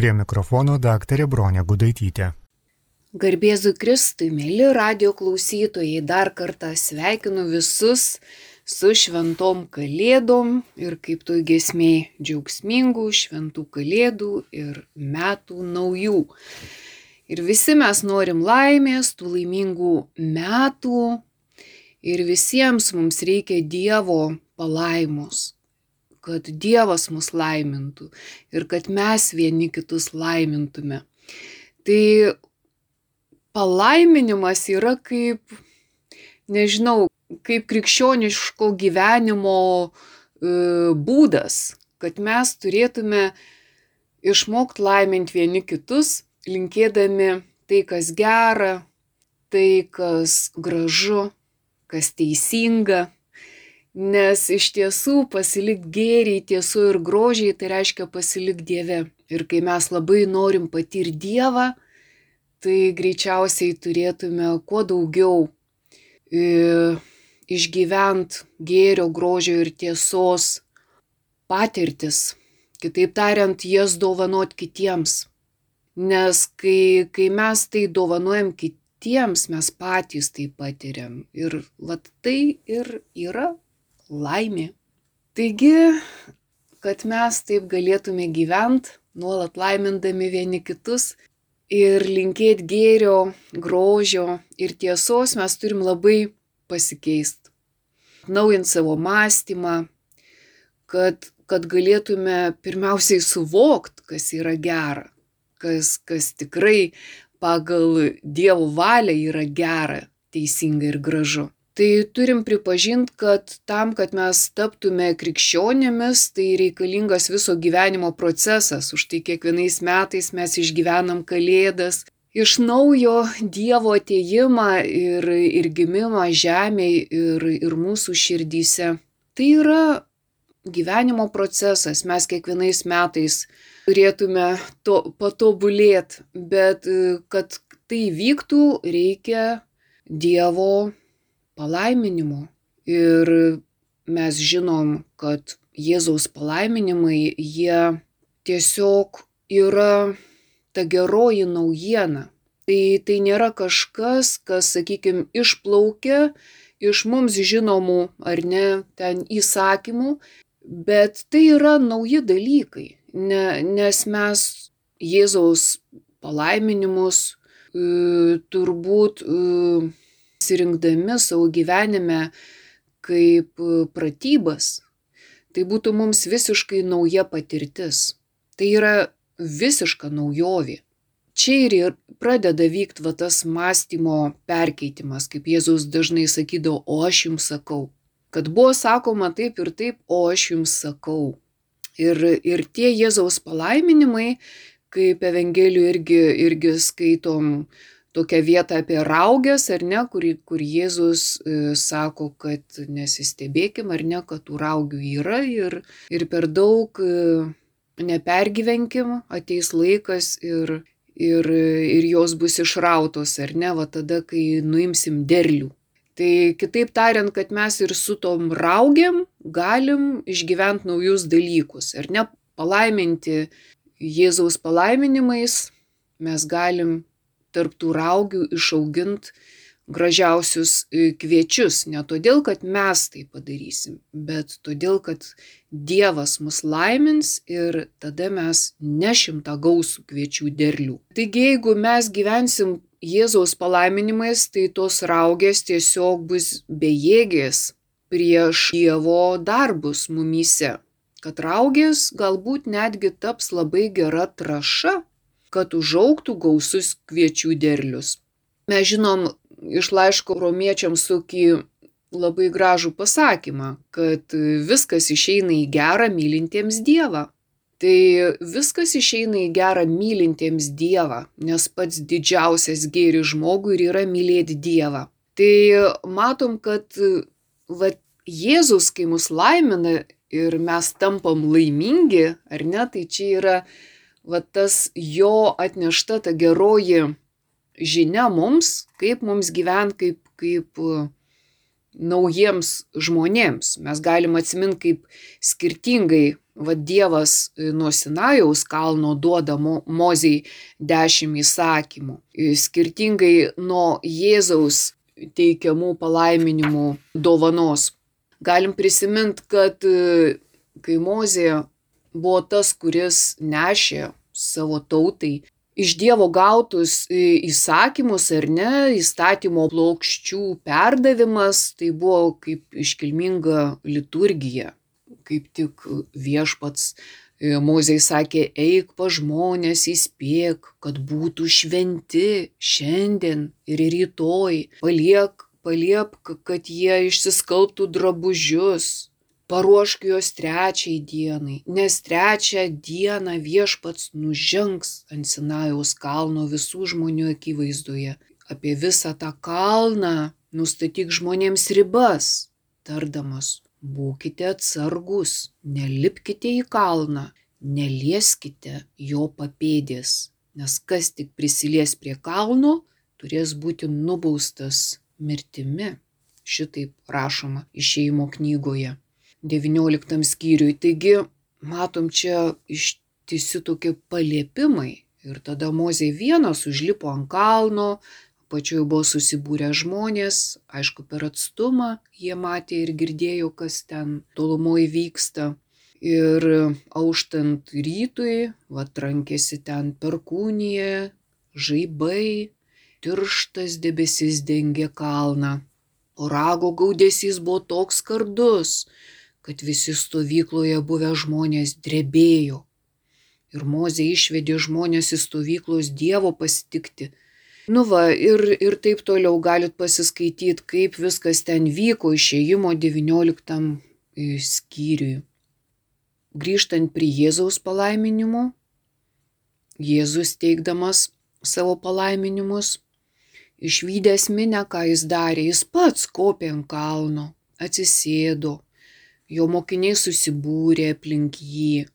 Prie mikrofono daktarė Bronė Gudaitytė. Garbėzui Kristui, mėly radio klausytojai, dar kartą sveikinu visus su šventom kalėdom ir kaip toj gesmiai džiaugsmingų šventų kalėdų ir metų naujų. Ir visi mes norim laimės, tų laimingų metų ir visiems mums reikia Dievo palaimos kad Dievas mus laimintų ir kad mes vieni kitus laimintume. Tai palaiminimas yra kaip, nežinau, kaip krikščioniško gyvenimo e, būdas, kad mes turėtume išmokti laiminti vieni kitus, linkėdami tai, kas gera, tai, kas gražu, kas teisinga Nes iš tiesų pasilik gėrį, tiesų ir grožiai, tai reiškia pasilik Dieve. Ir kai mes labai norim patirti Dievą, tai greičiausiai turėtume kuo daugiau e, išgyvent gėrio, grožio ir tiesos patirtis. Kitaip tariant, jas dovanot kitiems. Nes kai, kai mes tai dovanojam kitiems, mes patys tai patiriam. Ir vat tai ir yra laimė. Taigi, kad mes taip galėtume gyventi, nuolat laimindami vieni kitus ir linkėti gėrio, grožio ir tiesos, mes turim labai pasikeisti. Naujant savo mąstymą, kad, kad galėtume pirmiausiai suvokti, kas yra gera, kas, kas tikrai pagal Dievo valią yra gera, teisinga ir gražu tai turim pripažint kad tam kad mes taptume krikščionimis tai reikalingas viso gyvenimo procesas. Už tai kiekvienais metais mes išgyvenam kalėdas. Iš naujo Dievo atėjimą ir, ir gimimą žemėje ir, ir mūsų širdyse. Tai yra gyvenimo procesas, mes kiekvienais metais turėtume to patobulėti, bet kad tai vyktų, reikia Dievo palaiminimo. Ir mes žinom, kad Jėzaus palaiminimai, jie tiesiog yra ta geroji naujiena. Tai, tai nėra kažkas, kas, sakykime, išplaukia iš mums žinomų ar ne ten įsakymų, bet tai yra nauji dalykai, ne, nes mes Jėzaus palaiminimus e, turbūt pasirinkdami savo gyvenime kaip e, pratybas, tai būtų mums visiškai nauja patirtis. Tai yra visiška naujovė. Čia ir pradeda vykti va tas mąstymo perkeitimas, kaip Jėzus dažnai sakydavo, o aš jums sakau. Kad buvo sakoma taip ir taip, o aš jums sakau. Ir, ir tie Jėzaus palaiminimai, kaip Evangelijų irgi, irgi skaitom, tokią vietą apie raugės, ar ne, kur, kur Jėzus e, sako, kad nesistebėkim, ar ne, kad tų raugių yra ir, ir per daug e, nepergyvenkim, ateis laikas ir, ir, ir jos bus išrautos, ar ne, va tada, kai nuimsim derlių. Tai kitaip tariant, kad mes ir su tom raugiam galim išgyventi naujus dalykus, ar ne, palaiminti Jėzaus palaiminimais, mes galim tarp tų raugių išaugint gražiausius e, kviečius. Ne todėl, kad mes tai padarysim, bet todėl, kad Dievas mus laimins ir tada mes nešim tą gausų kviečių derlių. Taigi, jeigu mes gyvensim Jėzaus palaiminimais, tai tos raugės tiesiog bus bejėgės prieš Dievo darbus mumyse. Kad raugės galbūt netgi taps labai gera traša kad užaugtų gausus kviečių derlius. Mes žinom iš laiško romiečiams tokį labai gražų pasakymą, kad viskas išeina į gerą mylintiems Dievą. Tai viskas išeina į gerą mylintiems Dievą, nes pats didžiausias gėris žmogui ir yra mylėti Dievą. Tai matom, kad va, Jėzus, kai mus laimina ir mes tampam laimingi, ar ne, tai čia yra va tas jo atnešta ta geroji žinia mums, kaip mums gyventi, kaip, kaip naujiems žmonėms. Mes galim atsiminti, kaip skirtingai va, Dievas e, nuo Sinajaus kalno duoda mo, Mozijai dešimt įsakymų. E, skirtingai nuo Jėzaus teikiamų palaiminimų dovanos. Galim prisiminti, kad e, kai Mozė buvo tas, kuris nešė savo tautai iš Dievo gautus įsakymus ar ne, įstatymo plokščių perdavimas, tai buvo kaip iškilminga liturgija, kaip tik viešpats Mozei sakė, eik pa žmonės įspėk, kad būtų šventi šiandien ir rytoj, paliek, paliepk, kad jie išsiskalbtų drabužius, paruošk juos trečiai dienai, nes trečią dieną viešpats nužengs ant Sinajaus kalno visų žmonių akivaizdoje. Apie visą tą kalną nustatyk žmonėms ribas, tardamas, būkite atsargus, nelipkite į kalną, nelieskite jo papėdės, nes kas tik prisilies prie kalno, turės būti nubaustas mirtimi. Šitaip rašoma išeimo knygoje. 19 skyriui. Taigi, matom čia ištisi tokie paliepimai. Ir tada Mozė vienas užlipo ant kalno, pačioje buvo susibūrę žmonės, aišku, per atstumą jie matė ir girdėjo, kas ten tolumoje vyksta. Ir auštant rytui, va trankėsi ten perkūnyje, žaibai, tirštas debesis dengė kalną. O rago gaudesys buvo toks skardus, kad visi stovykloje buvę žmonės drebėjo. Ir Mozė išvedė žmonės į stovyklos Dievo pasitikti. Nu va, ir, ir taip toliau galit pasiskaityti, kaip viskas ten vyko išėjimo 19 e, skyriui. Grįžtant prie Jėzaus palaiminimų, Jėzus teikdamas savo palaiminimus, išvykęs minę, ką jis darė, jis pats kopė ant kalno, atsisėdo, jo mokiniai susibūrė aplink jį.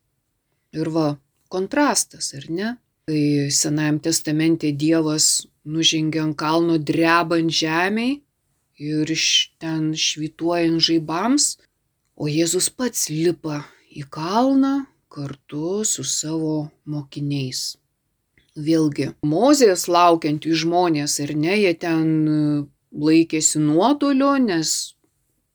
Ir va, kontrastas, ar ne? Kai Senajam testamente Dievas nužengė ant kalno drebant žemiai ir iš ten švituojant žaibams, o Jėzus pats lipa į kalną kartu su savo mokiniais. Vėlgi, Mozės laukiantys žmonės, ar ne, jie ten laikėsi nuotolio, nes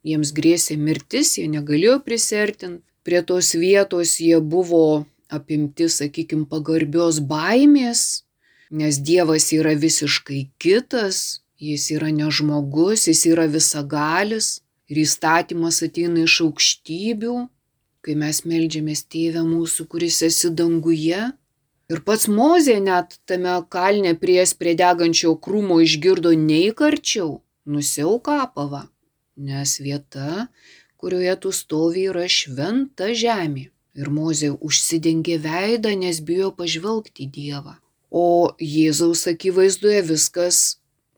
jiems grėsė mirtis, jie negalėjo prisertinti. Prie tos vietos jie buvo apimti, sakykime, pagarbios baimės, nes Dievas yra visiškai kitas, jis yra ne žmogus, jis yra visagalis ir įstatymas ateina iš aukštybių, kai mes melžiamės tėvę mūsų, kuris esi danguje. Ir pats Mozė net tame kalne pries prie degančio krūmo išgirdo neįkarčiau, nusiau kapavą nes vieta, kurioje tu stovi, yra šventa žemė. Ir Mozė užsidengė veidą, nes bijo pažvelgti į Dievą. O Jėzaus akivaizdoje viskas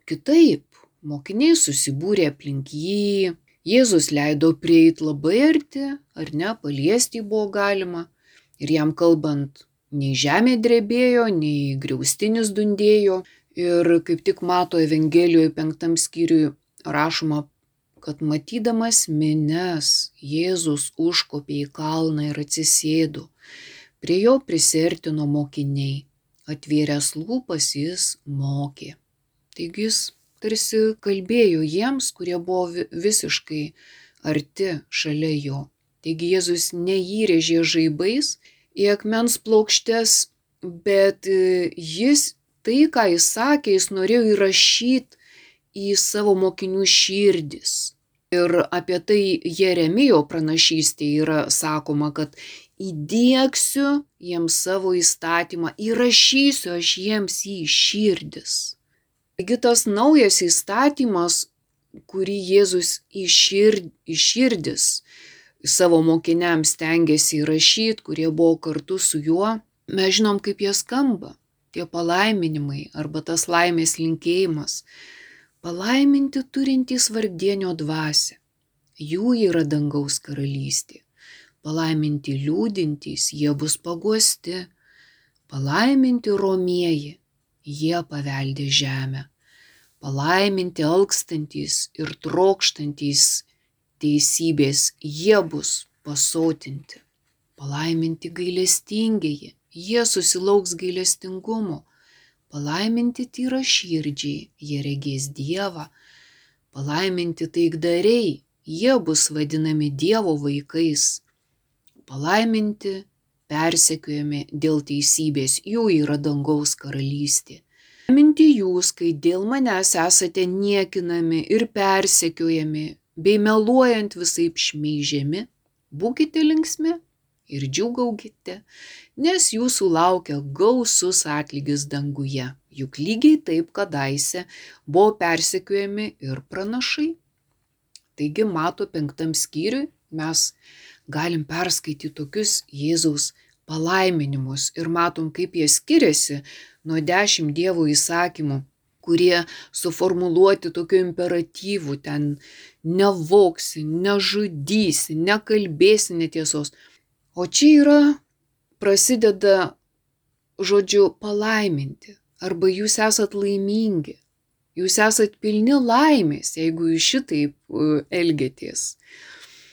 kitaip. Mokiniai susibūrė aplink jį, Jėzus leido prieiti labai arti, ar ne, paliesti buvo galima. Ir jam kalbant, nei žemė drebėjo, nei griaustinis dundėjo. Ir kaip tik mato Evangelijoje penktam skyriui rašoma kad matydamas mines Jėzus užkopė į kalną ir atsisėdo. Prie jo prisertino mokiniai. Atvėręs lūpas jis mokė. Taigi jis tarsi kalbėjo jiems, kurie buvo visiškai arti šalia jo. Taigi Jėzus neįrėžė žaibais į akmens plokštes, bet e, jis tai, ką jis sakė, jis norėjo įrašyti į savo mokinių širdis. Ir apie tai Jeremijo pranašystėje yra sakoma, kad įdėksiu jiems savo įstatymą, įrašysiu aš jiems į širdis. Taigi tas naujas įstatymas, kurį Jėzus į, šird, į širdis savo mokiniams tengiasi įrašyti, kurie buvo kartu su juo, mes žinom, kaip jie skamba, tie palaiminimai arba tas laimės linkėjimas palaiminti turintys vargdienio dvasią, jų yra dangaus karalystė. Palaiminti liūdintys, jie bus paguosti. Palaiminti romieji, jie paveldė žemę. Palaiminti alkstantys ir trokštantys teisybės, jie bus pasotinti. Palaiminti gailestingieji, jie susilauks gailestingumo. Palaiminti tyra širdžiai, jie regės Dievą. Palaiminti taikdariai, jie bus vadinami Dievo vaikais. Palaiminti persekiojami dėl teisybės, jų yra dangaus karalystė. Minti jūs, kai dėl manęs esate niekinami ir persekiojami, bei meluojant visai šmeižiami, būkite linksmi ir džiugaukite, nes jūsų laukia gausus atlygis danguje, juk lygiai taip kadaise buvo persekiojami ir pranašai. Taigi mato penktam skyriui mes galim perskaityti tokius Jėzaus palaiminimus ir matom, kaip jie skiriasi nuo dešimt Dievo įsakymų, kurie suformuluoti tokiu imperatyvu, ten nevoksi, nežudysi, nekalbėsi netiesos. O čia yra, prasideda žodžiu palaiminti, arba jūs esat laimingi, jūs esat pilni laimės, jeigu jūs šitaip uh, elgėtės.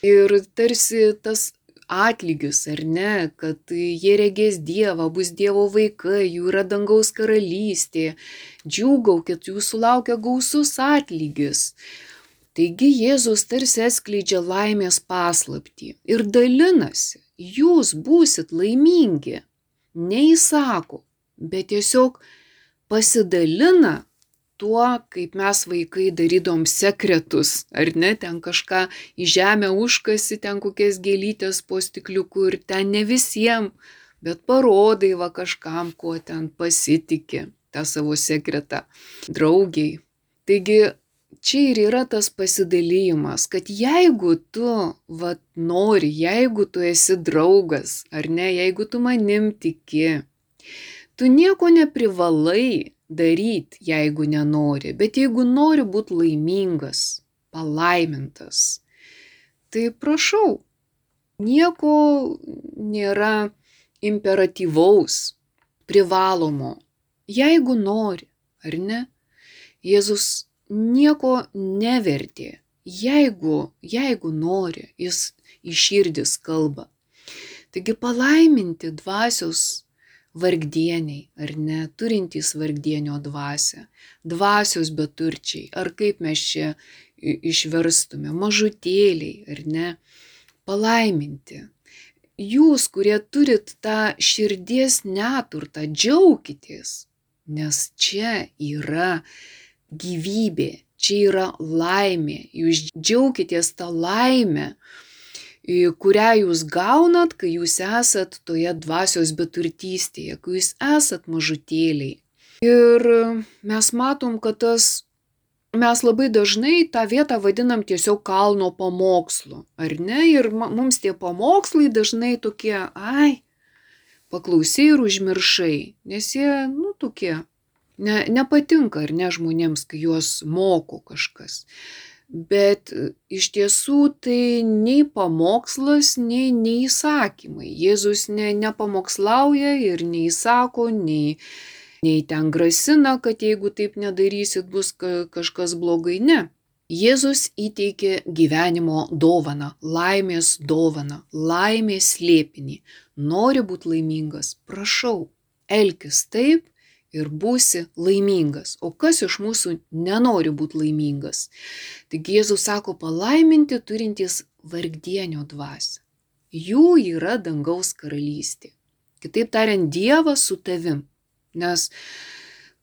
Ir tarsi tas atlygis, ar ne, kad jie regės Dievą, bus Dievo vaikai, jų yra dangaus karalystė, džiūgaukit, jūsų laukia gausus atlygis. Taigi Jėzus tarsi atskleidžia laimės paslapti ir dalinasi, jūs būsit laimingi, neįsako, bet tiesiog pasidalina tuo, kaip mes vaikai darydom sekretus, ar ne, ten kažką į žemę užkasi, ten kokias gėlytės po stikliuku ir ten ne visiems, bet parodai va kažkam, kuo ten pasitikė tą savo sekretą, draugiai. Taigi čia ir yra tas pasidalymas, kad jeigu tu va, nori, jeigu tu esi draugas, ar ne, jeigu tu manim tiki, tu nieko neprivalai daryt, jeigu nenori, bet jeigu nori būti laimingas, palaimintas, tai prašau, nieko nėra imperatyvaus, privalomo, jeigu nori, ar ne? Jėzus nieko nevertė, jeigu, jeigu nori, jis iš širdis kalba. Taigi palaiminti dvasios vargdieniai, ar ne, turintys vargdienio dvasę, dvasios beturčiai, ar kaip mes čia išverstume, mažutėliai, ar ne, palaiminti. Jūs, kurie turit tą širdies neturtą, džiaukitės, nes čia yra gyvybė, čia yra laimė, jūs džiaukitės tą laimę, kurią jūs gaunat, kai jūs esat toje dvasios beturtystėje, kai jūs esat mažutėliai. Ir mes matom, kad tas, mes labai dažnai tą vietą vadinam tiesiog kalno pamokslu, ar ne? Ir mums tie pamokslai dažnai tokie, ai, paklausai ir užmiršai, nes jie, nu, tokie, ne, nepatinka, ar ne žmonėms, kai juos moko kažkas bet iš tiesų tai nei pamokslas, nei, nei įsakymai. Jėzus ne, nepamokslauja ir neįsako, nei, nei ten grasina, kad jeigu taip nedarysit, bus kažkas blogai. Ne. Jėzus įteikė gyvenimo dovaną, laimės dovaną, laimės slėpinį. Nori būti laimingas, prašau, elkis taip, ir būsi laimingas. O kas iš mūsų nenori būti laimingas? Taigi Jėzus sako palaiminti turintys vargdienio dvasę. Jų yra dangaus karalystė. Kitaip tariant, Dievas su tavim. Nes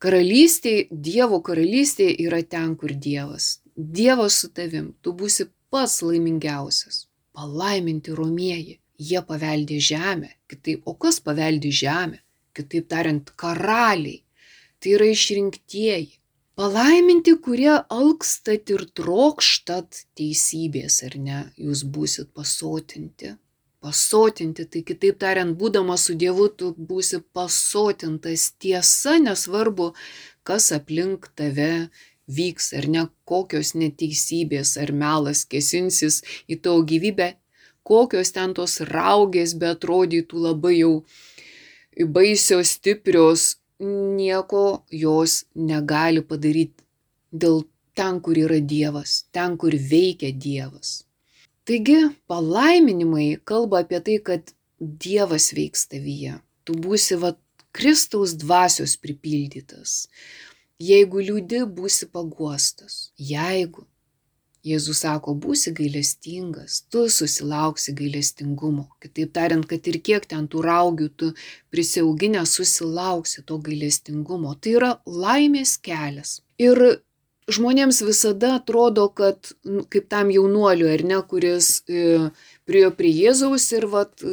karalystė, Dievo karalystė yra ten, kur Dievas. Dievas su tavim. Tu būsi pats laimingiausias. Palaiminti romieji. Jie paveldė žemę. Kitaip, o kas paveldė žemę? Kitaip tariant, karaliai. Tai yra išrinktieji. Palaiminti, kurie alkstat ir trokštat teisybės, ar ne, jūs būsit pasotinti. Pasotinti, tai kitaip tariant, būdamas su Dievu, tu būsi pasotintas tiesa, nesvarbu, kas aplink tave vyks, ar ne, kokios neteisybės ar melas kesinsis į tavo gyvybę, kokios ten tos raugės, bet atrodytų labai jau baisios, stiprios, nieko jos negali padaryti dėl ten, kur yra Dievas, ten, kur veikia Dievas. Taigi palaiminimai kalba apie tai, kad Dievas veiks tavyje. Tu būsi va Kristaus dvasios pripildytas. Jeigu liūdi, būsi paguostas. Jeigu Jėzus sako, būsi gailestingas, tu susilauksi gailestingumo. Kitaip tariant, kad ir kiek ten tų raugių tu prisiauginę susilauksi to gailestingumo. Tai yra laimės kelias. Ir žmonėms visada atrodo, kad nu, kaip tam jaunuoliu, ar ne, kuris e, priejo prie Jėzaus ir vat,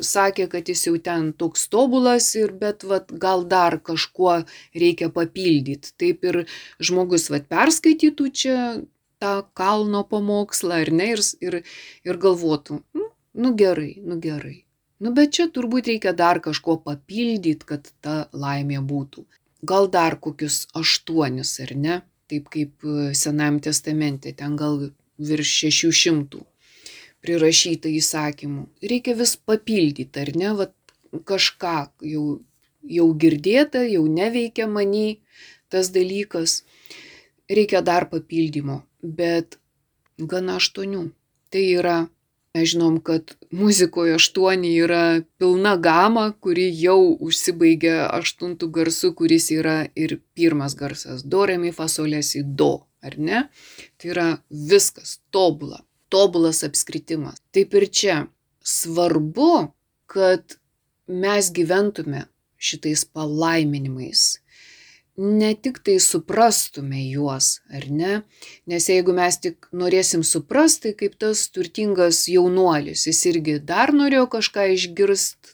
sakė, kad jis jau ten toks tobulas, ir, bet vat, gal dar kažkuo reikia papildyti. Taip ir žmogus vat, perskaitytų čia tą kalno pamokslą, ar ne, ir, ir, ir galvotų, nu, nu gerai, nu gerai. Nu, bet čia turbūt reikia dar kažko papildyti, kad ta laimė būtų. Gal dar kokius aštuonis, ar ne? Taip kaip Senajame testamente, ten gal virš šešių šimtų prirašyta įsakymų. Reikia vis papildyti, ar ne, Vat kažką jau, jau girdėta, jau neveikia maniai tas dalykas. Reikia dar papildymo, bet gana aštuonių. Tai yra, mes žinom, kad muzikoje aštuoni yra pilna gama, kuri jau užsibaigia aštuntų garsų, kuris yra ir pirmas garsas. Do, remi, fasolės į do, ar ne? Tai yra viskas tobula tobulas apskritimas. Taip ir čia svarbu, kad mes gyventume šitais palaiminimais. Ne tik tai suprastume juos, ar ne? Nes jeigu mes tik norėsim suprasti, kaip tas turtingas jaunuolis, jis irgi dar norėjo kažką išgirsti,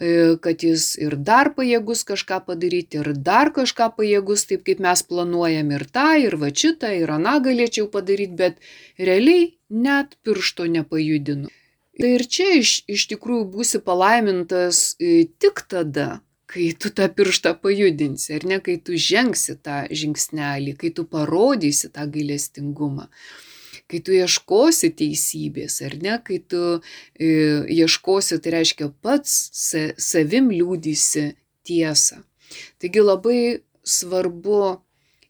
E, kad jis ir dar pajėgus kažką padaryti, ir dar kažką pajėgus, taip kaip mes planuojam ir tą, ir va šitą, ir aną galėčiau padaryti, bet realiai net piršto nepajudinu. Tai ir čia iš, iš tikrųjų būsi palaimintas e, tik tada, kai tu tą pirštą pajudinsi, ar ne, kai tu žengsi tą žingsnelį, kai tu parodysi tą gailestingumą kai tu ieškosi teisybės, ar ne, kai tu e, ieškosi, tai reiškia pats sa, savim liūdysi tiesą. Taigi labai svarbu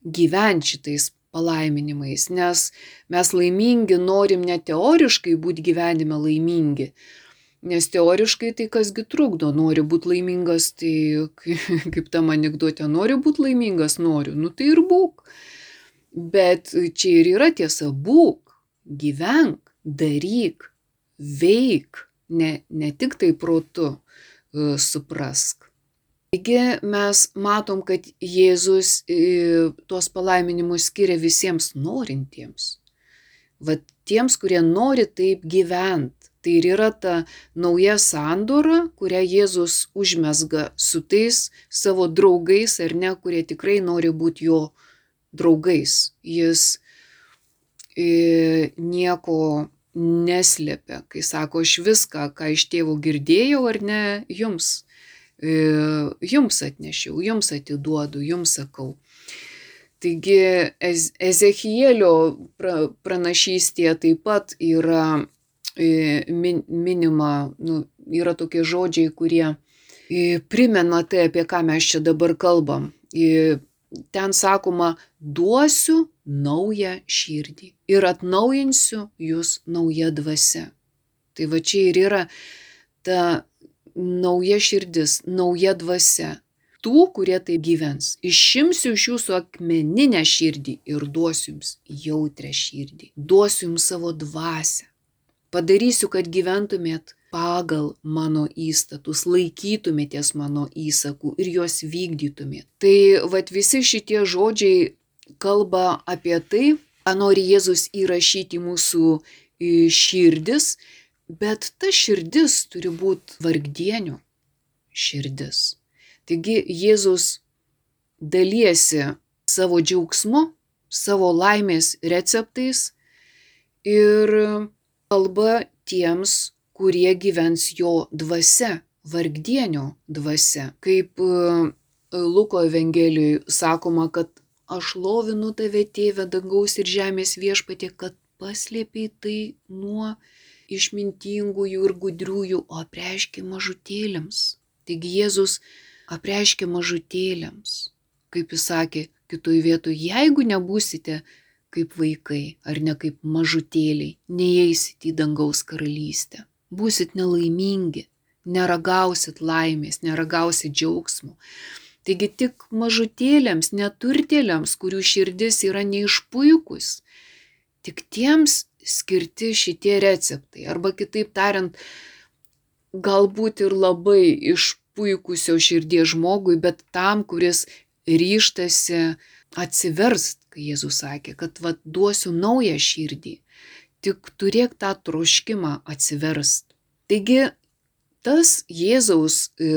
gyventi šitais palaiminimais, nes mes laimingi norim ne teoriškai būti gyvenime laimingi, Nes teoriškai tai kasgi trukdo, nori būti laimingas, tai kaip tam anegdote, nori būti laimingas, noriu, nu tai ir būk. Bet čia ir yra tiesa, būk gyvenk, daryk, veik, ne, ne tik tai protu uh, suprask. Taigi mes matom, kad Jėzus uh, tuos palaiminimus skiria visiems norintiems. Vat tiems, kurie nori taip gyventi. Tai ir yra ta nauja sandora, kurią Jėzus užmesga su tais savo draugais ar ne, kurie tikrai nori būti jo draugais. Jis nieko neslėpia, kai sako, aš viską, ką iš tėvų girdėjau ar ne, jums, jums atnešiau, jums atiduodu, jums sakau. Taigi Ezechielio pranašystėje taip pat yra minima, nu, yra tokie žodžiai, kurie primena tai, apie ką mes čia dabar kalbam. Ten sakoma, duosiu naują širdį ir atnaujinsiu jūs nauja dvasia. Tai va čia ir yra ta nauja širdis, nauja dvasia. Tų, kurie tai gyvens. Išimsiu iš jūsų akmeninę širdį ir duosiu jums jautrę širdį. Duosiu jums savo dvasę. Padarysiu, kad gyventumėt pagal mano įstatus, laikytumėtės mano įsakų ir juos vykdytumėt. Tai vad visi šitie žodžiai kalba apie tai, ką nori Jėzus įrašyti mūsų širdis, bet ta širdis turi būti vargdienių širdis. Taigi Jėzus dalysi savo džiaugsmu, savo laimės receptais ir kalba tiems, kurie gyvens jo dvasia, vargdienio dvasia. Kaip Luko Evangelijoje sakoma, kad aš lovinu tave, tėve dangaus ir žemės viešpatė, kad paslėpiai tai nuo išmintingųjų ir gudriųjų, o apreiškia mažutėlėms. Taigi Jėzus apreiškia mažutėlėms, kaip jis sakė, kitoj vietoj, jeigu nebūsite kaip vaikai ar ne kaip mažutėliai, neįeisit į dangaus karalystę. Būsit nelaimingi, neragausit laimės, neragausit džiaugsmo. Taigi tik mažutėliams, neturtėliams, kurių širdis yra neišpuikus, tik tiems skirti šitie receptai. Arba kitaip tariant, galbūt ir labai išpuikusio širdies žmogui, bet tam, kuris ryštasi atsiverst, kai Jėzus sakė, kad vad duosiu naują širdį. Tik turėk tą troškimą atsiverst. Taigi tas Jėzaus, e,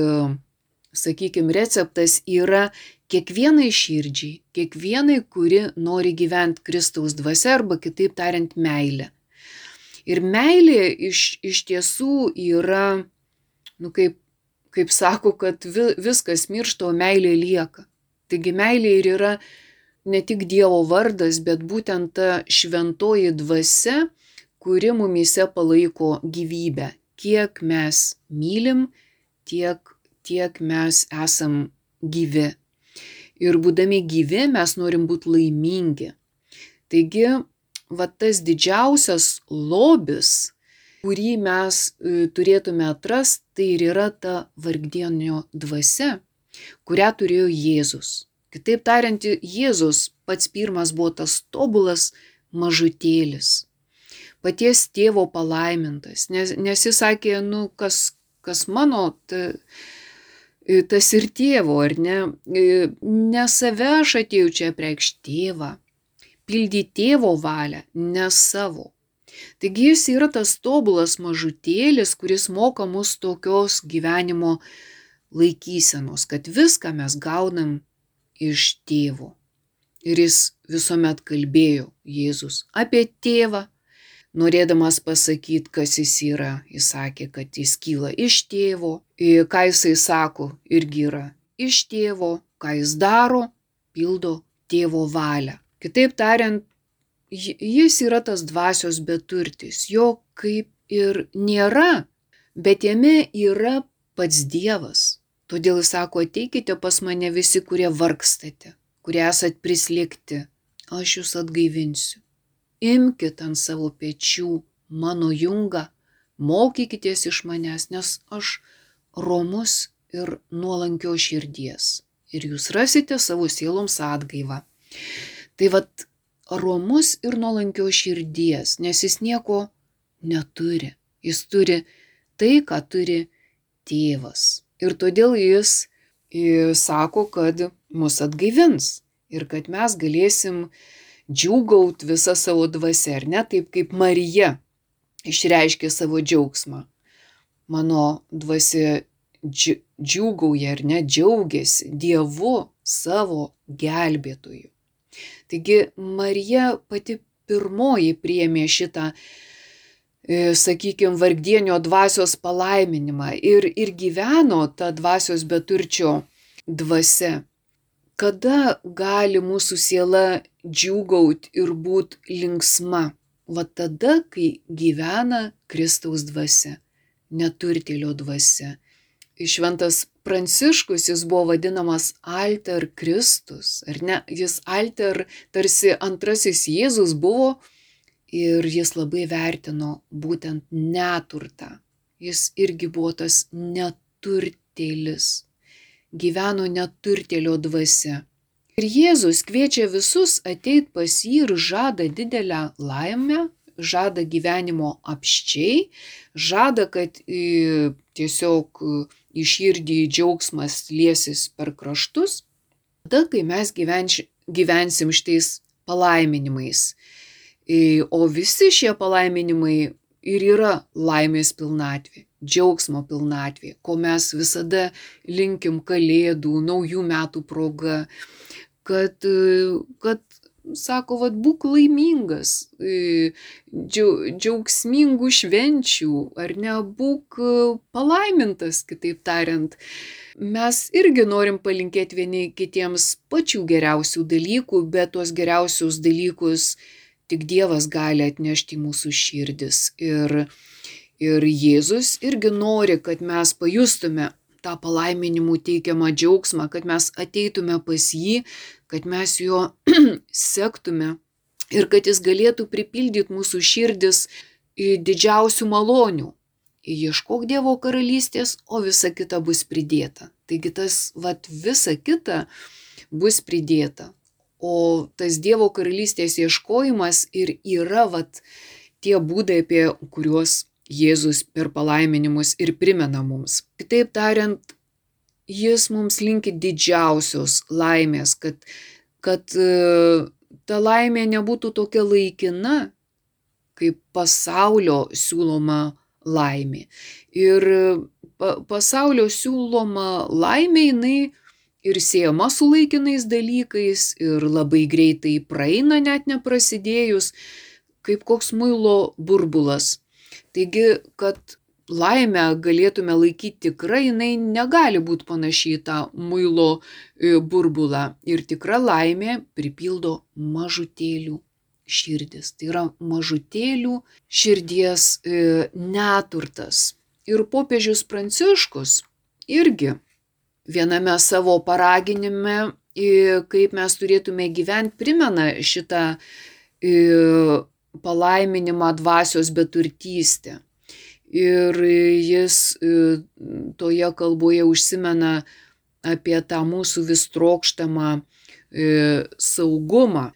sakykime, receptas yra kiekvienai širdžiai, kiekvienai, kuri nori gyventi Kristaus dvasia arba kitaip tariant meilė. Ir meilė iš, iš tiesų yra, nu kaip, kaip sako, kad vi, viskas miršta, o meilė lieka. Taigi meilė ir yra ne tik Dievo vardas, bet būtent ta šventoji dvasia, kuri mumise palaiko gyvybę. Kiek mes mylim, tiek, tiek mes esam gyvi. Ir būdami gyvi mes norim būti laimingi. Taigi, va tas didžiausias lobis, kurį mes e, turėtume atrasti, tai ir yra ta vargdienio dvasia, kurią turėjo Jėzus. Kitaip tariant, Jėzus pats pirmas buvo tas tobulas mažutėlis, paties tėvo palaimintas, nes, nes jis sakė, nu, kas, kas mano, ta, tas ir tėvo, ar ne? Ne save aš atėjau čia preikšti tėvą, pildyti tėvo valią, ne savo. Taigi jis yra tas tobulas mažutėlis, kuris moka mus tokios gyvenimo laikysenos, kad viską mes gaunam iš tėvo. Ir jis visuomet kalbėjo Jėzus apie tėvą, norėdamas pasakyti, kas jis yra, jis sakė, kad jis kyla iš tėvo, ką jisai sako, irgi yra iš tėvo, ką jis daro, pildo tėvo valią. Kitaip tariant, jis yra tas dvasios beturtis, jo kaip ir nėra, bet jame yra pats Dievas. Todėl jis sako, ateikite pas mane visi, kurie vargstate, kurie esat prislėgti, aš jūs atgaivinsiu. Imkite ant savo pečių mano jungą, mokykitės iš manęs, nes aš romus ir nuolankio širdies. Ir jūs rasite savo sieloms atgaivą. Tai vad, romus ir nuolankio širdies, nes jis nieko neturi. Jis turi tai, ką turi tėvas. Ir todėl jis sako, kad mus atgaivins ir kad mes galėsim džiūgaut visą savo dvasę, ar ne taip kaip Marija išreiškė savo džiaugsmą. Mano dvasia džiūgauja ar ne džiaugiasi Dievu savo gelbėtoju. Taigi Marija pati pirmoji priemė šitą sakykime, vargdienio dvasios palaiminimą ir, ir gyveno ta dvasios beturčio dvasia. Kada gali mūsų siela džiūgauti ir būti linksma? Va tada, kai gyvena Kristaus dvasia, neturtėlio dvasia. Šventas Pranciškus jis buvo vadinamas Alter Kristus, ar ne? Jis Alter tarsi antrasis Jėzus buvo ir jis labai vertino būtent neturtą. Jis irgi buvo tas neturtėlis, gyveno neturtėlio dvasia. Ir Jėzus kviečia visus ateit pas jį ir žada didelę laimę, žada gyvenimo apščiai, žada, kad tiesiog į širdį džiaugsmas liesis per kraštus, tada, kai mes gyvenš, gyvensim šitais palaiminimais. O visi šie palaiminimai ir yra laimės pilnatvė, džiaugsmo pilnatvė, ko mes visada linkim kalėdų, naujų metų proga, kad, kad sako, vad būk laimingas, džiaugsmingų švenčių, ar ne, būk palaimintas, kitaip tariant. Mes irgi norim palinkėti vieni kitiems pačių geriausių dalykų, bet tuos geriausius dalykus tik Dievas gali atnešti į mūsų širdis. Ir, ir Jėzus irgi nori, kad mes pajustume tą palaiminimų teikiamą džiaugsmą, kad mes ateitume pas jį, kad mes jo sektume ir kad jis galėtų pripildyti mūsų širdis didžiausių malonių. Ieškok Dievo karalystės, o visa kita bus pridėta. Taigi tas, vat, visa kita bus pridėta. O tas Dievo karalystės ieškojimas ir yra, vat, tie būdai, apie kuriuos Jėzus per palaiminimus ir primena mums. Kitaip tariant, jis mums linki didžiausios laimės, kad, kad e, ta laimė nebūtų tokia laikina, kaip pasaulio siūloma laimė. Ir pa, pasaulio siūloma laimė jinai ir siejama su laikinais dalykais ir labai greitai praeina net neprasidėjus, kaip koks muilo burbulas. Taigi, kad laimę galėtume laikyti tikra, jinai negali būti panašiai į tą muilo e, burbulą. Ir tikra laimė pripildo mažutėlių širdis. Tai yra mažutėlių širdies e, neturtas. Ir popiežius Pranciškus irgi viename savo paraginime, kaip mes turėtume gyventi, primena šitą palaiminimą dvasios beturtystę. Ir jis toje kalboje užsimena apie tą mūsų vis trokštamą saugumą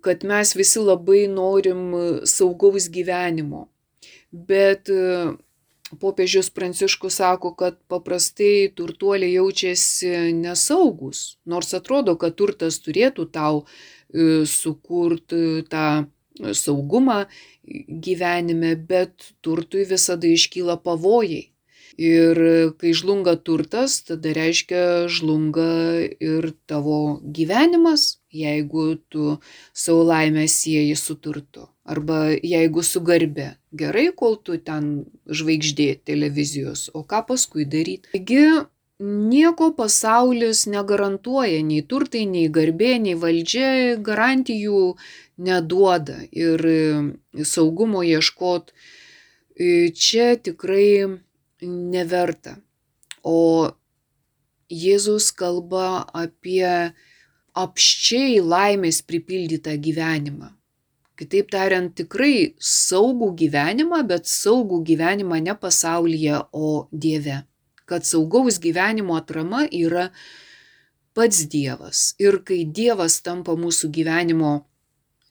kad mes visi labai norim saugaus gyvenimo. Bet popiežius Pranciškus sako, kad paprastai turtuoliai jaučiasi nesaugus, nors atrodo, kad turtas turėtų tau e, sukurti tą saugumą gyvenime, bet turtui visada iškyla pavojai. Ir kai žlunga turtas, tada reiškia žlunga ir tavo gyvenimas, jeigu tu savo laimę sieji su turtu. Arba jeigu su garbe. Gerai, kol tu ten žvaigždė televizijos, o ką paskui daryti. Taigi nieko pasaulis negarantuoja, nei turtai, nei garbė, nei valdžia garantijų neduoda ir saugumo ieškot. Čia tikrai neverta. O Jėzus kalba apie apščiai laimės pripildytą gyvenimą. Kitaip tariant, tikrai saugų gyvenimą, bet saugų gyvenimą ne pasaulyje, o Dieve. Kad saugaus gyvenimo atrama yra pats Dievas. Ir kai Dievas tampa mūsų gyvenimo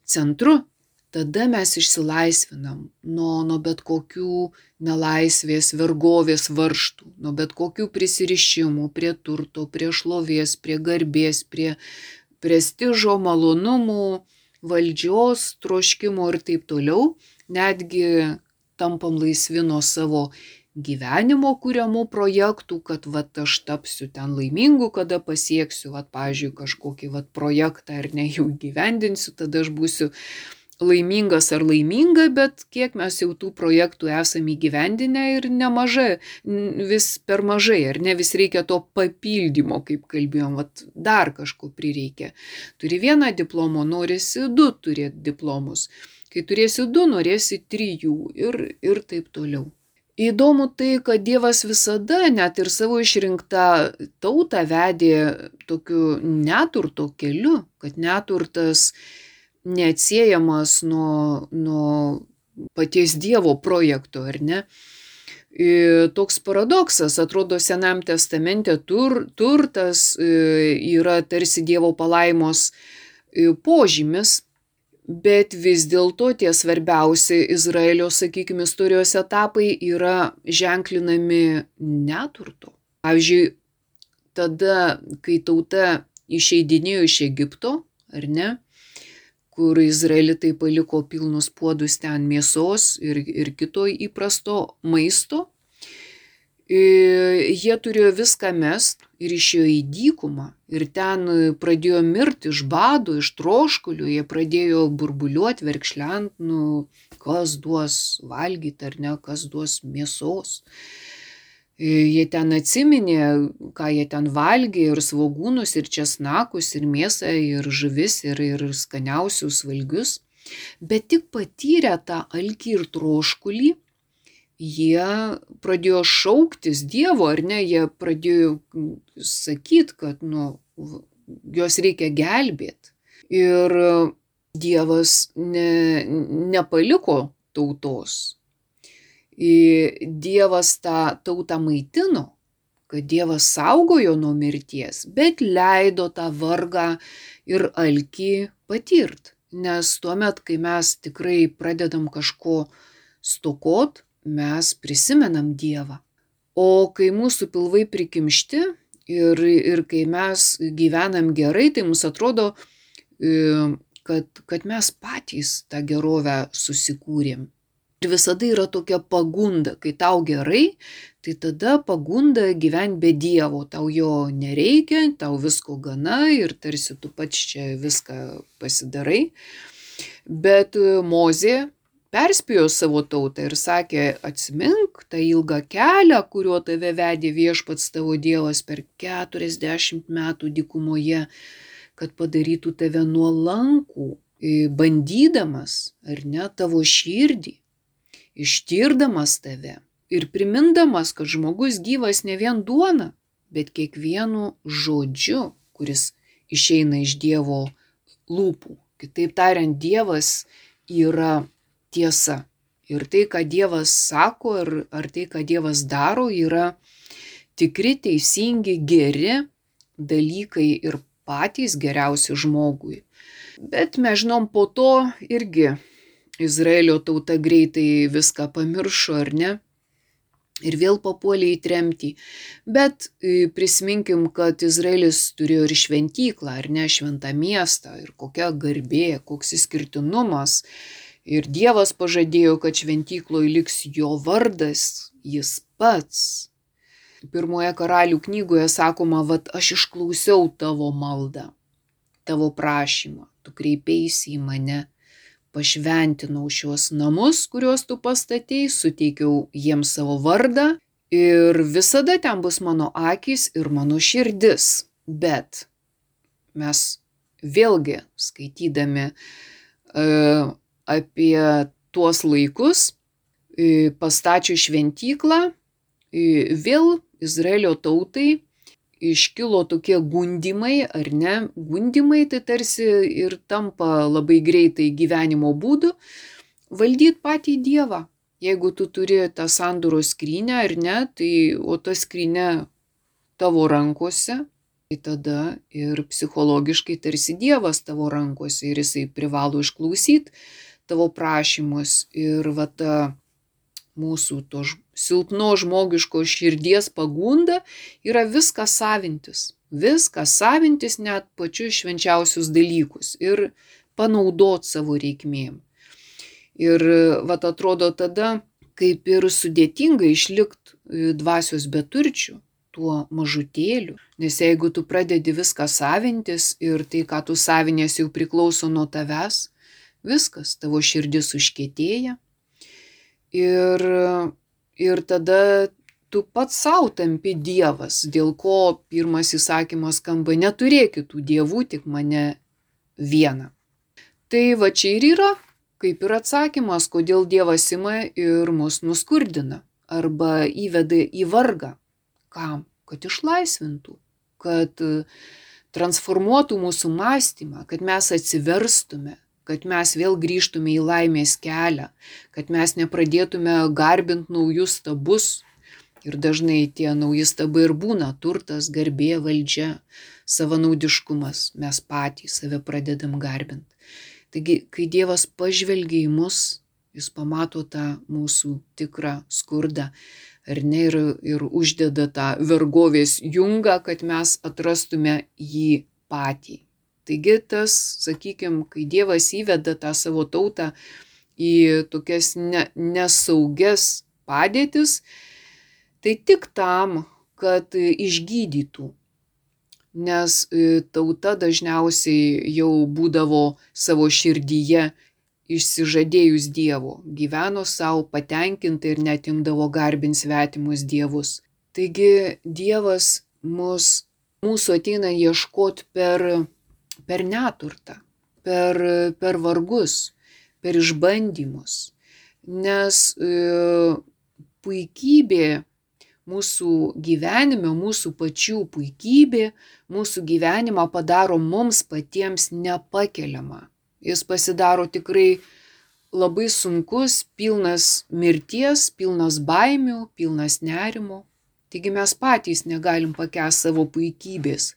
centru, tada mes išsilaisvinam nuo, nuo bet kokių nelaisvės, vergovės varštų, nuo bet kokių prisirišimų prie turto, prie šlovės, prie garbės, prie prestižo, malonumų, valdžios, troškimo ir taip toliau, netgi tampam laisvi nuo savo gyvenimo kūriamų projektų, kad vat aš tapsiu ten laimingu, kada pasieksiu, vat, pavyzdžiui, kažkokį vat projektą ar ne jų gyvendinsiu, tada aš būsiu laimingas ar laiminga, bet kiek mes jau tų projektų esame įgyvendinę ir nemažai, vis per mažai, ar ne vis reikia to papildymo, kaip kalbėjom, vat, dar kažko prireikia. Turi vieną diplomą, norisi du turėti diplomus. Kai turėsi du, norėsi trijų ir, ir taip toliau. Įdomu tai, kad Dievas visada net ir savo išrinktą tautą vedė tokiu neturto keliu, kad neturtas neatsiejamas nuo, nuo paties Dievo projekto, ar ne? Ir toks paradoksas, atrodo, Senam testamente tur, turtas yra tarsi Dievo palaimos požymis, bet vis dėlto tie svarbiausi Izraelio, sakykime, istorijos etapai yra ženklinami neturto. Pavyzdžiui, tada, kai tauta išeidinėjo iš Egipto, ar ne, kur izraelitai paliko pilnus puodus ten mėsos ir, ir kito įprasto maisto. Jie turėjo viską mest ir išėjo į dykumą ir ten pradėjo mirti iš bado, iš troškulių, jie pradėjo burbuliuoti, verkšlent, nu, kas duos valgyti ar ne, kas duos mėsos. Jie ten atsiminė, ką jie ten valgė, ir svogūnus, ir česnakus, ir mėsą, ir žuvis, ir, ir skaniausius valgius. Bet tik patyrę tą alkį ir troškulį, jie pradėjo šauktis Dievo, ar ne, jie pradėjo sakyti, kad nu, juos reikia gelbėti. Ir Dievas ne, nepaliko tautos. Dievas tą tautą maitino, kad Dievas saugojo nuo mirties, bet leido tą vargą ir alkį patirt. Nes tuomet, kai mes tikrai pradedam kažko stokot, mes prisimenam Dievą. O kai mūsų pilvai prikimšti ir, ir kai mes gyvenam gerai, tai mums atrodo, kad, kad mes patys tą gerovę susikūrėm. Ir visada yra tokia pagunda, kai tau gerai, tai tada pagunda gyventi be Dievo, tau jo nereikia, tau visko gana ir tarsi tu pats čia viską pasidarai. Bet Mozė perspėjo savo tautą ir sakė, atsimink tą ilgą kelią, kuriuo tave vedė viešpats tavo Dievas per 40 metų dykumoje kad padarytų tave nuolankų, bandydamas, ar ne, tavo širdį, ištirdamas tave ir primindamas, kad žmogus gyvas ne vien duona, bet kiekvienu žodžiu, kuris išeina iš Dievo lūpų. Kitaip tariant, Dievas yra tiesa. Ir tai, ką Dievas sako, ar, ar tai, ką Dievas daro, yra tikri, teisingi, geri dalykai ir patys geriausi žmogui. Bet mes žinom, po to irgi Izraelio tauta greitai viską pamiršo, ar ne? Ir vėl papuolė į tremtį. Bet e, prisiminkim, kad Izraelis turėjo ir šventyklą, ar ne šventą miestą, ir kokia garbė, koks įskirtinumas. Ir Dievas pažadėjo, kad šventykloje liks jo vardas, jis pats. Pirmoje karalių knygoje sakoma, vad aš išklausiau tavo maldą, tavo prašymą, tu kreipėsi į mane, pašventinau šiuos namus, kuriuos tu pastatėjai, suteikiau jiems savo vardą ir visada ten bus mano akis ir mano širdis. Bet mes vėlgi skaitydami uh, apie tuos laikus, uh, pastačius šventyklą, uh, vėl Izraelio tautai iškilo tokie gundimai, ar ne? Gundimai tai tarsi ir tampa labai greitai gyvenimo būdu valdyti patį Dievą. Jeigu tu turi tą sandūro skrynę ar ne, tai o ta skrynė tavo rankose, tai tada ir psichologiškai tarsi Dievas tavo rankose ir jisai privalo išklausyti tavo prašymus. Ir va ta mūsų to silpno žmogiško širdies pagunda yra viską savintis. Viską savintis net pačius švenčiausius dalykus ir panaudot savo reikmėm. Ir vat atrodo tada, kaip ir sudėtinga išlikti e, dvasios beturčių, tuo mažutėliu. Nes jeigu tu pradedi viską savintis ir tai, ką tu savinės jau priklauso nuo tavęs, viskas, tavo širdis užkėtėja. Ir ir tada tu pats savo tampi Dievas, dėl ko pirmas įsakymas skamba neturėk kitų dievų, tik mane vieną. Tai va čia ir yra, kaip ir atsakymas, kodėl Dievas ima ir mus nuskurdina arba įveda į vargą. Kam? Kad išlaisvintų, kad transformuotų mūsų mąstymą, kad mes atsiverstume, kad mes vėl grįžtume į laimės kelią, kad mes nepradėtume garbinti naujus stabus. Ir dažnai tie nauji stabai ir būna turtas, garbė, valdžia, savanaudiškumas. Mes patys save pradedam garbinti. Taigi, kai Dievas pažvelgia į mus, jis pamato tą mūsų tikrą skurdą, ar ne, ir, ir uždeda tą vergovės jungą, kad mes atrastume jį patį. Taigi tas, sakykime, kai Dievas įveda tą savo tautą į tokias ne, nesaugias padėtis, tai tik tam, kad išgydytų. Nes e, tauta dažniausiai jau būdavo savo širdyje išsižadėjus Dievo, gyveno savo patenkintai ir netimdavo garbin svetimus dievus. Taigi Dievas mus, mūsų ateina ieškoti per per neturtą, per, per vargus, per išbandymus. Nes e, puikybė mūsų gyvenime, mūsų pačių puikybė, mūsų gyvenimą padaro mums patiems nepakeliamą. Jis pasidaro tikrai labai sunkus, pilnas mirties, pilnas baimių, pilnas nerimo. Taigi mes patys negalim pakęsti savo puikybės.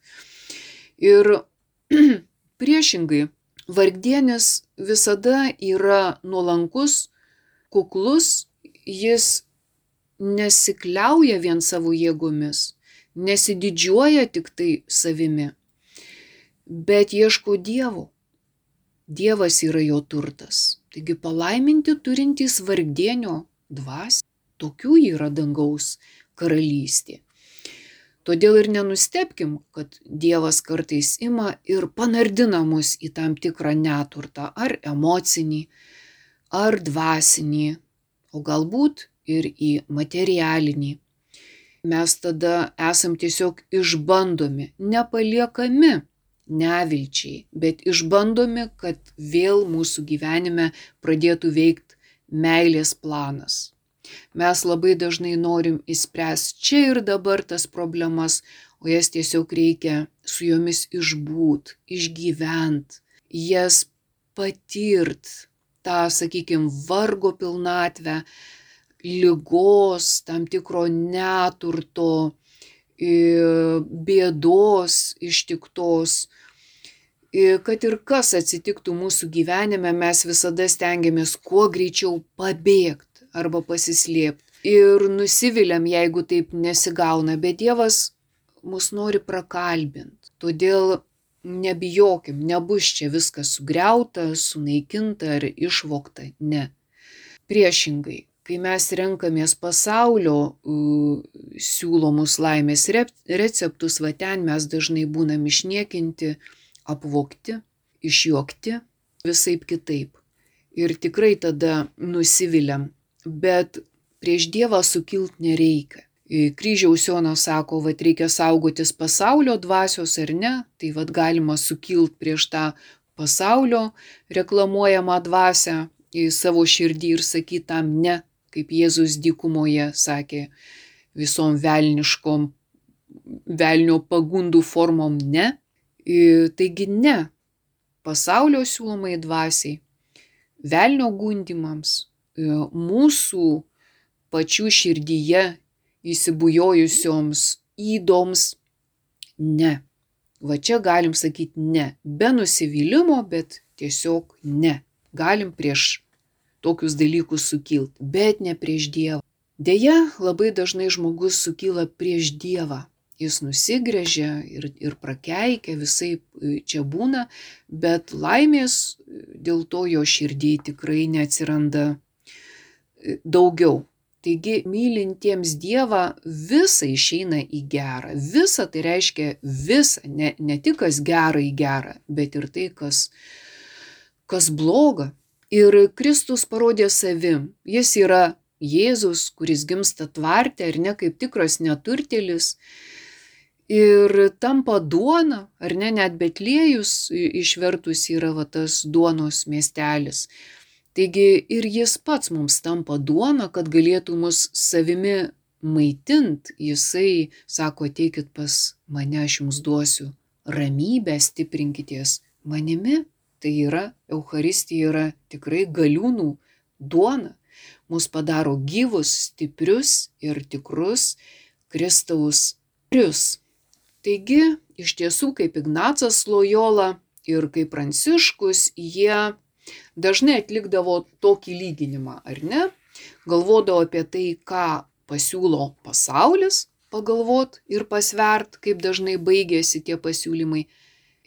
Ir priešingai, vargdienis visada yra nuolankus, kuklus, jis nesikliauja vien savo jėgomis, nesididžiuoja tik tai savimi, bet ieško Dievo. Dievas yra jo turtas. Taigi palaiminti turintys vargdienio dvasį, tokių yra dangaus karalystė. Todėl ir nenustepkim, kad Dievas kartais ima ir panardina mus į tam tikrą neturtą, ar emocinį, ar dvasinį, o galbūt ir į materialinį. Mes tada esam tiesiog išbandomi, nepaliekami nevilčiai, bet išbandomi, kad vėl mūsų gyvenime pradėtų veikti meilės planas. Mes labai dažnai norim įspręsti čia ir dabar tas problemas, o jas tiesiog reikia su jomis išbūt, išgyvent, jas patirt, tą, sakykime, vargo pilnatvę, lygos, tam tikro neturto, bėdos ištiktos. Kad ir kas atsitiktų mūsų gyvenime, mes visada stengiamės kuo greičiau pabėgti arba pasislėpti. Ir nusiviliam, jeigu taip nesigauna, bet Dievas mus nori prakalbinti. Todėl nebijokim, nebus čia viskas sugriauta, sunaikinta ar išvokta. Ne. Priešingai, kai mes renkamės pasaulio siūlomus laimės receptus, va ten mes dažnai būnam išniekinti, apvokti, išjuokti, visai kitaip. Ir tikrai tada nusiviliam, bet prieš Dievą sukilt nereikia. Kryžiaus Jonas sako, kad reikia saugotis pasaulio dvasios ar ne, tai vad galima sukilt prieš tą pasaulio reklamuojamą dvasę į savo širdį ir sakyti tam ne, kaip Jėzus dykumoje sakė visom velniškom, velnio pagundų formom ne. Taigi ne pasaulio siūlomai dvasiai, velnio gundimams, mūsų pačių širdyje įsibujojusioms įdoms ne. Va čia galim sakyti ne. Be nusivylimo, bet tiesiog ne. Galim prieš tokius dalykus sukilt, bet ne prieš Dievą. Deja, labai dažnai žmogus sukyla prieš Dievą. Jis nusigrėžia ir, ir prakeikia, visai čia būna, bet laimės dėl to jo širdį tikrai neatsiranda daugiau. Taigi, mylintiems Dievą visa išeina į gerą. Visa tai reiškia visa, ne, ne tik kas gera į gerą, bet ir tai, kas, kas bloga. Ir Kristus parodė savim. Jis yra Jėzus, kuris gimsta tvarte ar ne kaip tikras neturtėlis. Ir tampa duona, ar ne, net Betlėjus išvertus yra va tas duonos miestelis. Taigi ir jis pats mums tampa duona, kad galėtų mus savimi maitint. Jisai sako, ateikit pas mane, aš jums duosiu ramybę, stiprinkitės manimi. Tai yra, Euharistija yra tikrai galiūnų duona. Mus padaro gyvus, stiprius ir tikrus Kristaus prius. Taigi, iš tiesų, kaip Ignacas Lojola ir kaip Pranciškus, jie dažnai atlikdavo tokį lyginimą, ar ne? Galvodavo apie tai, ką pasiūlo pasaulis, pagalvot ir pasvert, kaip dažnai baigėsi tie pasiūlymai,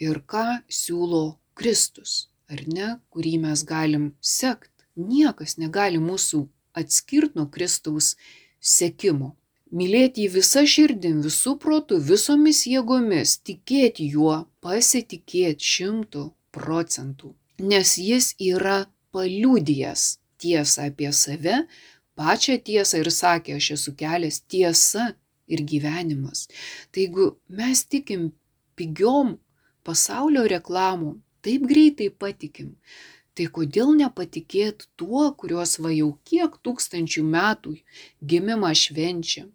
ir ką siūlo Kristus, ar ne, kurį mes galim sekt. Niekas negali mūsų atskirti nuo Kristaus sekimo. Mylėti jį visą širdim, visų protų, visomis jėgomis, tikėti juo, pasitikėti šimtų procentų nes jis yra paliudijęs tiesą apie save, pačią tiesą ir sakė, aš esu kelias tiesa ir gyvenimas. Tai jeigu mes tikim pigiom pasaulio reklamom, taip greitai patikim, Tai kodėl nepatikėt tuo, kuriuos va jau kiek tūkstančių metų gimimą švenčiam,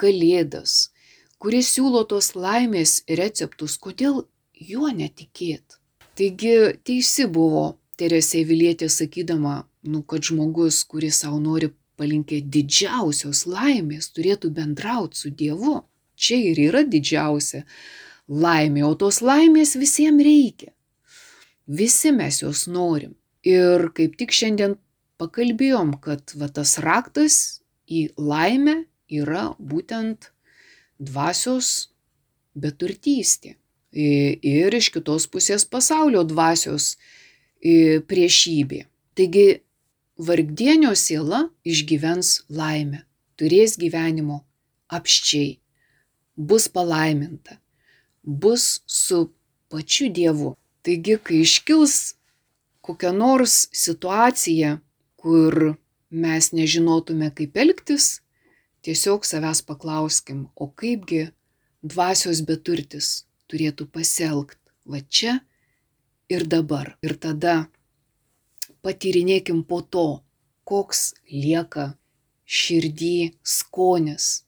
kalėdas, kuris siūlo tos laimės receptus, kodėl juo netikėt? Taigi teisi buvo Teresė Vilietė sakydama, nu, kad žmogus, kuris savo nori palinkėti didžiausios laimės, turėtų bendrauti su Dievu. Čia ir yra didžiausia laimė, o tos laimės visiems reikia. Visi mes jos norim. Ir kaip tik šiandien pakalbėjom, kad va, tas raktas į laimę yra būtent dvasios beturtystė. Ir iš kitos pusės pasaulio dvasios priešybė. Taigi vargdienio siela išgyvens laimę, turės gyvenimo apščiai, bus palaiminta, bus su pačiu Dievu. Taigi, kai iškils kokia nors situacija, kur mes nežinotume, kaip elgtis, tiesiog savęs paklauskim, o kaipgi dvasios beturtis turėtų pasielgti va čia ir dabar. Ir tada patyrinėkim po to, koks lieka širdį skonis.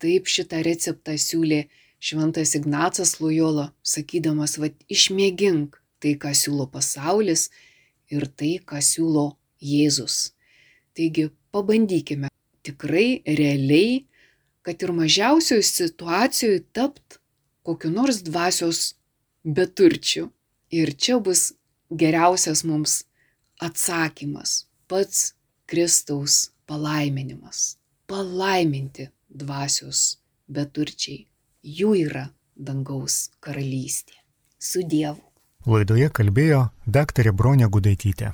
Taip šitą receptą siūlė Šventas Ignacas Lojola, sakydamas, vad išmėgink tai, ką siūlo pasaulis ir tai, ką siūlo Jėzus. Taigi pabandykime tikrai realiai, kad ir mažiausioje situacijoje tapt kokiu nors dvasios beturčiu. Ir čia bus geriausias mums atsakymas, pats Kristaus palaiminimas. Palaiminti dvasios beturčiai. Jų yra dangaus karalystė. Su Dievu. Laidoje kalbėjo daktarė Bronė Gudaitytė.